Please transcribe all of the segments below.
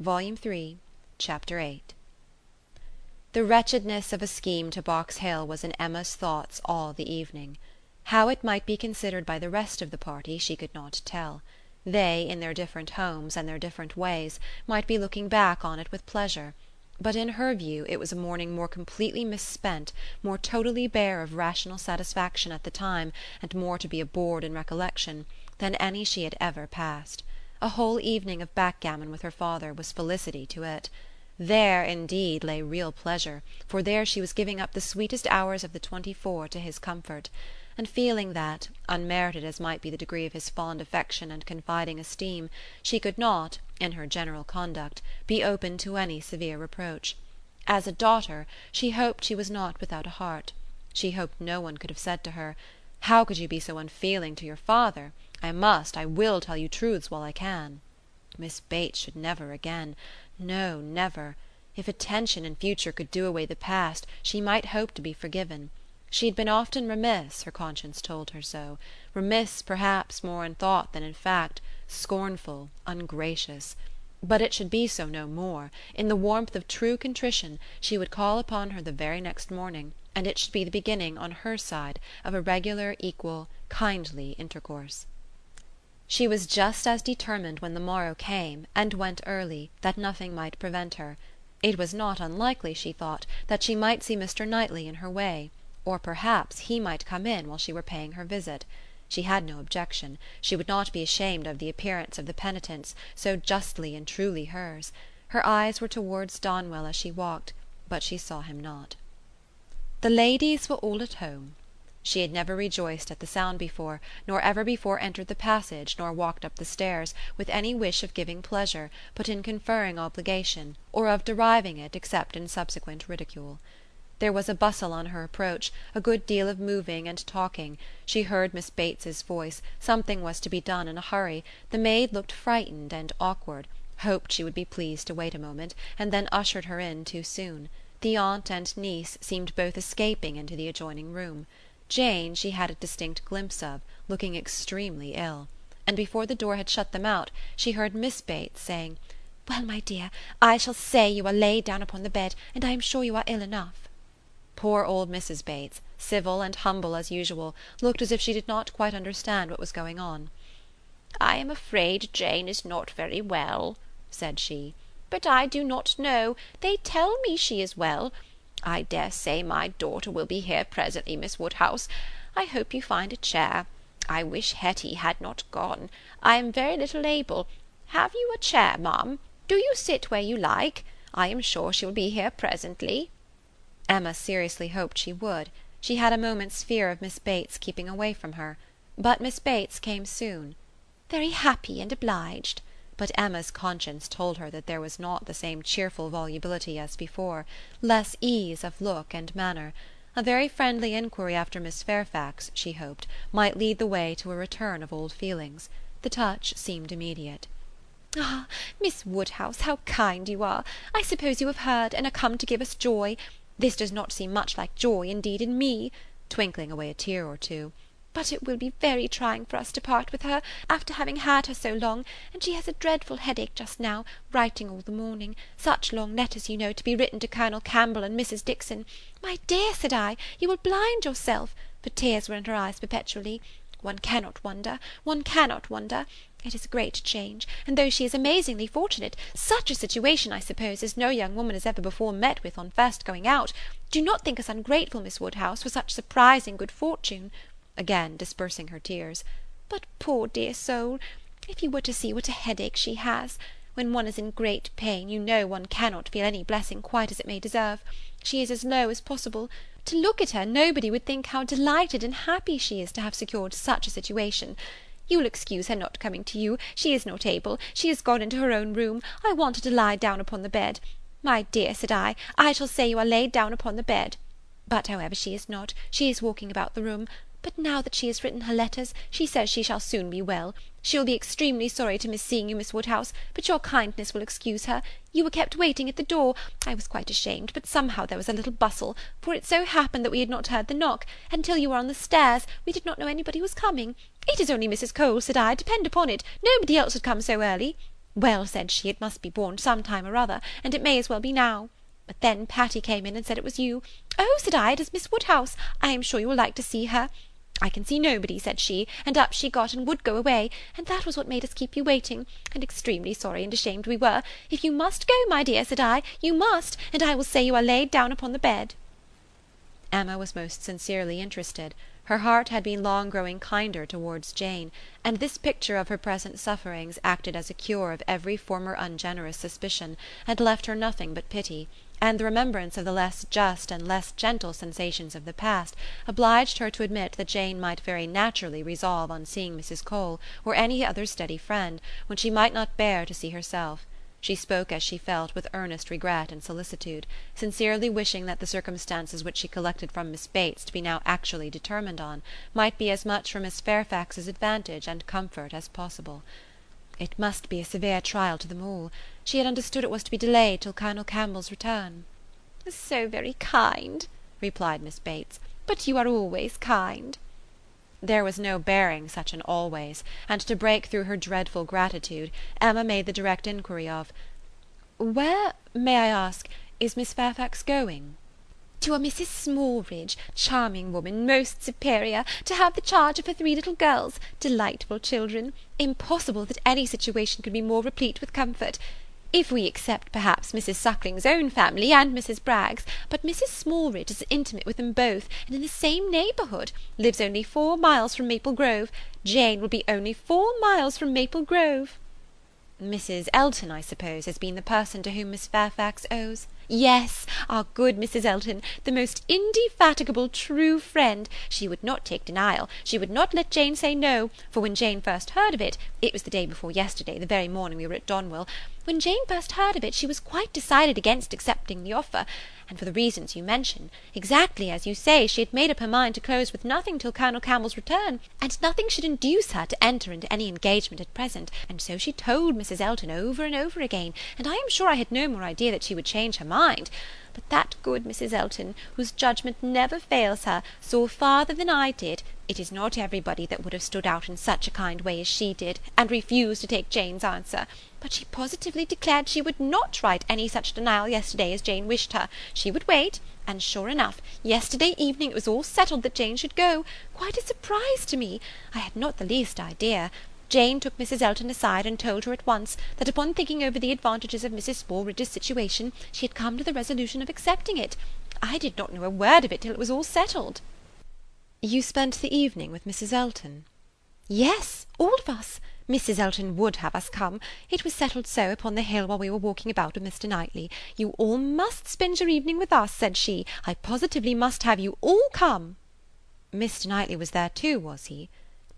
Volume Three, Chapter VIII The wretchedness of a scheme to Box Hill was in Emma's thoughts all the evening. How it might be considered by the rest of the party she could not tell. They, in their different homes and their different ways, might be looking back on it with pleasure; but in her view it was a morning more completely misspent, more totally bare of rational satisfaction at the time and more to be abhorred in recollection, than any she had ever passed. A whole evening of backgammon with her father was felicity to it. There, indeed, lay real pleasure, for there she was giving up the sweetest hours of the twenty four to his comfort; and feeling that, unmerited as might be the degree of his fond affection and confiding esteem, she could not, in her general conduct, be open to any severe reproach. As a daughter, she hoped she was not without a heart. She hoped no one could have said to her: "How could you be so unfeeling to your father? I must, I will tell you truths while I can." Miss Bates should never again no, never. If attention, in future, could do away the past, she might hope to be forgiven. She had been often remiss, her conscience told her so; remiss, perhaps, more in thought than in fact, scornful, ungracious. But it should be so no more: in the warmth of true contrition she would call upon her the very next morning, and it should be the beginning, on her side, of a regular equal kindly intercourse. She was just as determined when the morrow came, and went early, that nothing might prevent her. It was not unlikely, she thought, that she might see Mr. Knightley in her way; or perhaps he might come in while she were paying her visit. She had no objection; she would not be ashamed of the appearance of the penitence, so justly and truly hers. Her eyes were towards Donwell as she walked, but she saw him not. The ladies were all at home. She had never rejoiced at the sound before, nor ever before entered the passage nor walked up the stairs with any wish of giving pleasure but in conferring obligation, or of deriving it except in subsequent ridicule. There was a bustle on her approach, a good deal of moving and talking; she heard Miss Bates's voice, something was to be done in a hurry, the maid looked frightened and awkward, hoped she would be pleased to wait a moment, and then ushered her in too soon. The aunt and niece seemed both escaping into the adjoining room. Jane she had a distinct glimpse of, looking extremely ill; and before the door had shut them out she heard Miss Bates saying: "Well, my dear, I shall say you are laid down upon the bed, and I am sure you are ill enough." Poor old Mrs. Bates, civil and humble as usual, looked as if she did not quite understand what was going on. "I am afraid Jane is not very well," said she, "but I do not know; they tell me she is well. I dare say my daughter will be here presently, Miss Woodhouse. I hope you find a chair. I wish Hetty had not gone. I am very little able. Have you a chair, ma'am? Do you sit where you like. I am sure she will be here presently." Emma seriously hoped she would. She had a moment's fear of Miss Bates keeping away from her. But Miss Bates came soon. "Very happy and obliged." but Emma's conscience told her that there was not the same cheerful volubility as before, less ease of look and manner. A very friendly inquiry after Miss Fairfax, she hoped, might lead the way to a return of old feelings. The touch seemed immediate. "Ah, Miss Woodhouse, how kind you are! I suppose you have heard, and are come to give us joy. This does not seem much like joy, indeed, in me," twinkling away a tear or two but it will be very trying for us to part with her, after having had her so long, and she has a dreadful headache just now, writing all the morning; such long letters, you know, to be written to Colonel Campbell and Mrs. Dixon. My dear, said I, you will blind yourself; for tears were in her eyes perpetually. One cannot wonder, one cannot wonder. It is a great change; and though she is amazingly fortunate, such a situation, I suppose, as no young woman has ever before met with on first going out, do not think us ungrateful, Miss Woodhouse, for such surprising good fortune again dispersing her tears. But poor dear soul! if you were to see what a headache she has! When one is in great pain, you know one cannot feel any blessing quite as it may deserve. She is as low as possible. To look at her, nobody would think how delighted and happy she is to have secured such a situation. You will excuse her not coming to you; she is not able; she has gone into her own room. I want her to lie down upon the bed. My dear, said I, I shall say you are laid down upon the bed. But however she is not, she is walking about the room. But now that she has written her letters, she says she shall soon be well. She will be extremely sorry to miss seeing you, Miss Woodhouse, but your kindness will excuse her. You were kept waiting at the door. I was quite ashamed, but somehow there was a little bustle, for it so happened that we had not heard the knock, and till you were on the stairs, we did not know anybody was coming. It is only Mrs. Cole, said I, depend upon it, nobody else would come so early. Well, said she, it must be borne some time or other, and it may as well be now. But then Patty came in and said it was you. Oh, said I, it is Miss Woodhouse. I am sure you will like to see her. I can see nobody, said she, and up she got and would go away, and that was what made us keep you waiting, and extremely sorry and ashamed we were. If you must go, my dear, said I, you must, and I will say you are laid down upon the bed. Emma was most sincerely interested. Her heart had been long growing kinder towards Jane, and this picture of her present sufferings acted as a cure of every former ungenerous suspicion, and left her nothing but pity and the remembrance of the less just and less gentle sensations of the past obliged her to admit that Jane might very naturally resolve on seeing Mrs. Cole or any other steady friend when she might not bear to see herself. She spoke as she felt with earnest regret and solicitude, sincerely wishing that the circumstances which she collected from Miss Bates to be now actually determined on might be as much for Miss Fairfax's advantage and comfort as possible. It must be a severe trial to them all. She had understood it was to be delayed till Colonel Campbell's return. So very kind, replied Miss Bates. But you are always kind. There was no bearing such an always, and to break through her dreadful gratitude, Emma made the direct inquiry of "Where, may I ask, is Miss Fairfax going?" To a Mrs. Smallridge, charming woman, most superior, to have the charge of her three little girls, delightful children, impossible that any situation could be more replete with comfort. If we except perhaps Mrs. Suckling's own family and Mrs. Bragg's, but Mrs. Smallridge is intimate with them both, and in the same neighbourhood, lives only four miles from Maple Grove. Jane will be only four miles from Maple Grove. Mrs. Elton, I suppose, has been the person to whom Miss Fairfax owes? Yes, our good Mrs. Elton, the most indefatigable true friend. She would not take denial, she would not let Jane say no, for when Jane first heard of it, it was the day before yesterday, the very morning we were at Donwell, when Jane first heard of it, she was quite decided against accepting the offer, and for the reasons you mention. Exactly as you say, she had made up her mind to close with nothing till Colonel Campbell's return, and nothing should induce her to enter into any engagement at present, and so she told Mrs. Elton over and over again, and I am sure I had no more idea that she would change her mind. Mind; but that good Mrs. Elton, whose judgment never fails her, saw farther than I did. It is not everybody that would have stood out in such a kind way as she did, and refused to take Jane's answer. But she positively declared she would not write any such denial yesterday as Jane wished her. She would wait, and sure enough, yesterday evening it was all settled that Jane should go. Quite a surprise to me. I had not the least idea. Jane took Mrs. Elton aside and told her at once that upon thinking over the advantages of Mrs. Smallridge's situation she had come to the resolution of accepting it. I did not know a word of it till it was all settled. You spent the evening with Mrs. Elton? Yes, all of us. Mrs. Elton would have us come. It was settled so upon the hill while we were walking about with Mr. Knightley. You all must spend your evening with us, said she. I positively must have you all come. Mr. Knightley was there too, was he?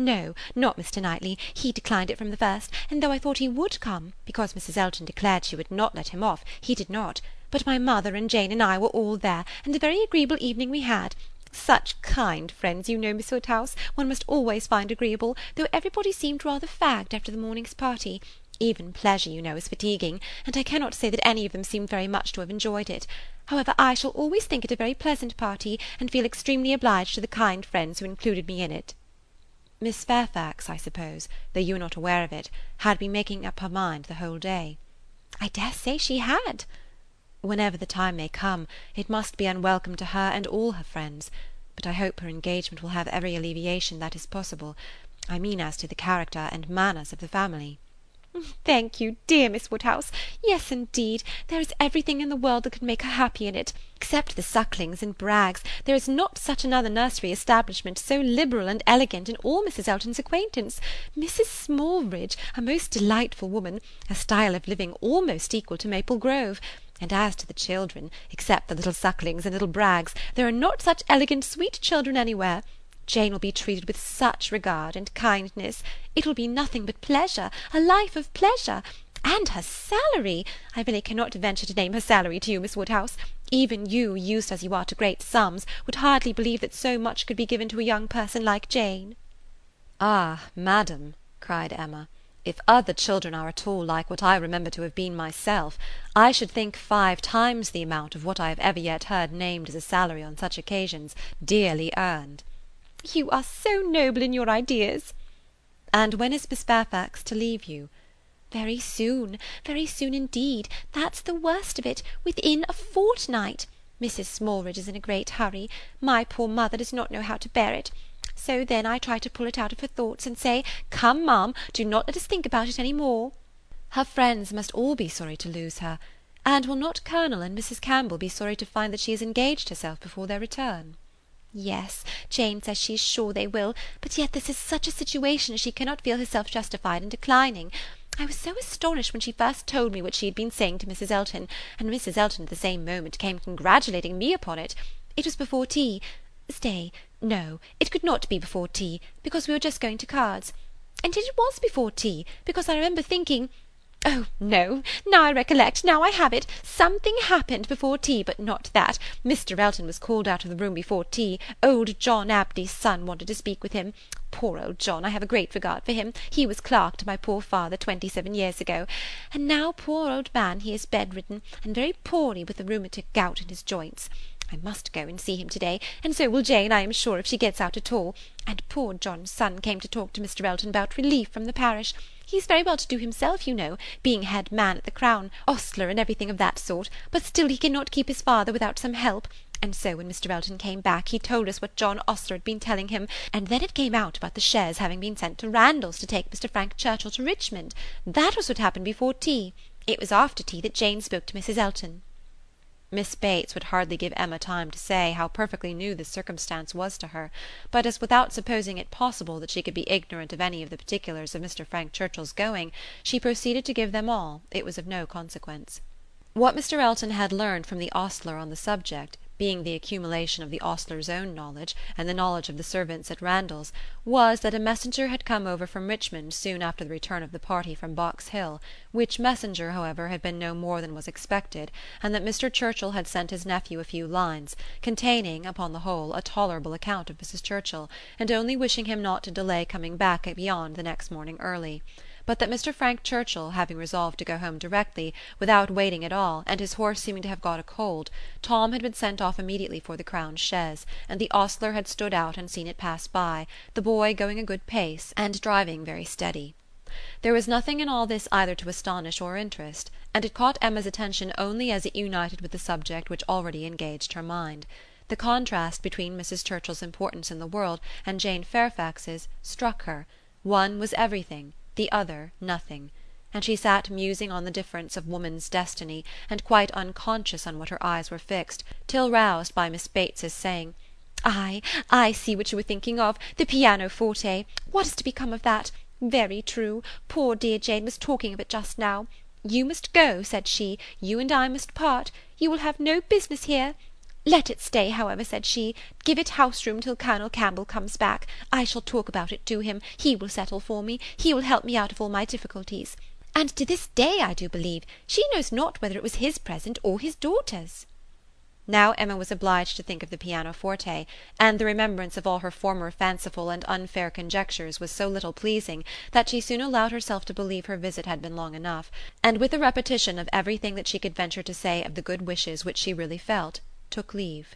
No, not Mr. Knightley. He declined it from the first, and though I thought he would come, because Mrs. Elton declared she would not let him off, he did not. But my mother and Jane and I were all there, and a very agreeable evening we had. Such kind friends, you know, Miss Woodhouse, one must always find agreeable, though everybody seemed rather fagged after the morning's party. Even pleasure, you know, is fatiguing, and I cannot say that any of them seemed very much to have enjoyed it. However, I shall always think it a very pleasant party, and feel extremely obliged to the kind friends who included me in it. Miss Fairfax, I suppose, though you are not aware of it, had been making up her mind the whole day. I dare say she had. Whenever the time may come, it must be unwelcome to her and all her friends, but I hope her engagement will have every alleviation that is possible. I mean as to the character and manners of the family. Thank you, dear Miss Woodhouse. Yes, indeed, there is everything in the world that could make her happy in it. Except the Sucklings and Braggs, there is not such another nursery establishment so liberal and elegant in all Mrs. Elton's acquaintance. Mrs. Smallridge, a most delightful woman, a style of living almost equal to Maple Grove. And as to the children, except the little Sucklings and little Braggs, there are not such elegant, sweet children anywhere. Jane will be treated with such regard and kindness. It will be nothing but pleasure, a life of pleasure. And her salary! I really cannot venture to name her salary to you, Miss Woodhouse. Even you, used as you are to great sums, would hardly believe that so much could be given to a young person like Jane. Ah, madam, cried Emma, if other children are at all like what I remember to have been myself, I should think five times the amount of what I have ever yet heard named as a salary on such occasions dearly earned. You are so noble in your ideas. And when is Miss Fairfax to leave you? "Very soon, very soon indeed; that's the worst of it; within a fortnight. Mrs. Smallridge is in a great hurry. My poor mother does not know how to bear it. So then I try to pull it out of her thoughts, and say, 'Come, ma'am, do not let us think about it any more.'" "Her friends must all be sorry to lose her; and will not Colonel and Mrs. Campbell be sorry to find that she has engaged herself before their return?" "Yes, Jane says she is sure they will; but yet this is such a situation as she cannot feel herself justified in declining. I was so astonished when she first told me what she had been saying to Mrs. Elton, and Mrs. Elton at the same moment came congratulating me upon it. It was before tea. Stay, no, it could not be before tea, because we were just going to cards. And yet it was before tea, because I remember thinking Oh, no, now I recollect, now I have it. Something happened before tea, but not that. Mr. Elton was called out of the room before tea. Old John Abdy's son wanted to speak with him. Poor old John, I have a great regard for him. He was clerk to my poor father twenty seven years ago. And now, poor old man, he is bedridden, and very poorly with the rheumatic gout in his joints. I must go and see him to day, and so will Jane, I am sure, if she gets out at all. And poor John's son came to talk to Mr. Elton about relief from the parish. He's very well to do himself, you know, being head man at the Crown, ostler, and everything of that sort, but still he cannot keep his father without some help. And so when Mr. Elton came back he told us what John Ostler had been telling him, and then it came out about the chaise having been sent to Randalls to take Mr. Frank Churchill to Richmond. That was what happened before tea. It was after tea that Jane spoke to Mrs. Elton. Miss Bates would hardly give Emma time to say how perfectly new this circumstance was to her; but as without supposing it possible that she could be ignorant of any of the particulars of Mr. Frank Churchill's going, she proceeded to give them all, it was of no consequence. What Mr. Elton had learned from the ostler on the subject being the accumulation of the ostler's own knowledge, and the knowledge of the servants at Randalls, was, that a messenger had come over from Richmond soon after the return of the party from Box Hill, which messenger, however, had been no more than was expected, and that Mr. Churchill had sent his nephew a few lines, containing, upon the whole, a tolerable account of Mrs. Churchill, and only wishing him not to delay coming back beyond the next morning early but that Mr. Frank Churchill having resolved to go home directly, without waiting at all, and his horse seeming to have got a cold, Tom had been sent off immediately for the Crown chaise, and the ostler had stood out and seen it pass by, the boy going a good pace, and driving very steady. There was nothing in all this either to astonish or interest, and it caught Emma's attention only as it united with the subject which already engaged her mind. The contrast between Mrs. Churchill's importance in the world and Jane Fairfax's struck her; one was everything the other nothing; and she sat musing on the difference of woman's destiny, and quite unconscious on what her eyes were fixed, till roused by Miss Bates's saying: "Ay, I see what you were thinking of, the pianoforte. What is to become of that? Very true; poor dear Jane was talking of it just now. You must go, said she, you and I must part. You will have no business here. Let it stay, however, said she; give it house room till Colonel Campbell comes back. I shall talk about it to him; he will settle for me; he will help me out of all my difficulties. And to this day, I do believe, she knows not whether it was his present or his daughter's." Now Emma was obliged to think of the pianoforte, and the remembrance of all her former fanciful and unfair conjectures was so little pleasing that she soon allowed herself to believe her visit had been long enough, and with a repetition of everything that she could venture to say of the good wishes which she really felt took leave.